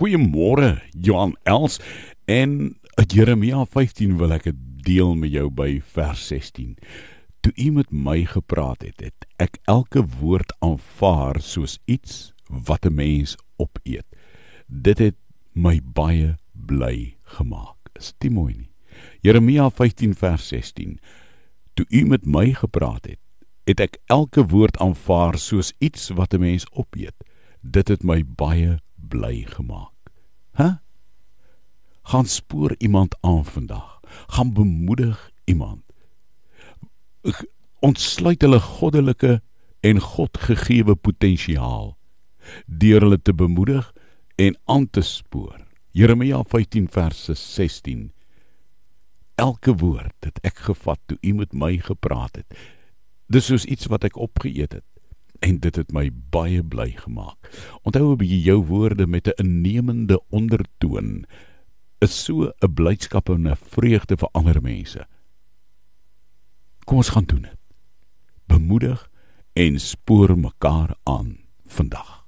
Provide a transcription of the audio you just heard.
Goeiemôre Johan Els en Jeremia 15 wil ek dit deel met jou by vers 16. Toe u met my gepraat het, het ek elke woord aanvaar soos iets wat 'n mens opeet. Dit het my baie bly gemaak. Is dit mooi nie? Jeremia 15 vers 16. Toe u met my gepraat het, het ek elke woord aanvaar soos iets wat 'n mens opeet. Dit het my baie bly gemaak. Hæ? Huh? Gaan spoor iemand aan vandag. Gaan bemoedig iemand. Ontsluit hulle goddelike en godgegewe potensiaal deur hulle te bemoedig en aan te spoor. Jeremia 15 vers 16. Elke woord wat ek gevat toe u met my gepraat het, dis soos iets wat ek opgeëet het en dit het my baie bly gemaak. Onthou 'n bietjie jou woorde met 'n innemende ondertoon is so 'n blydskap en 'n vreugde vir ander mense. Kom ons gaan doen dit. Bemoedig en spoor mekaar aan vandag.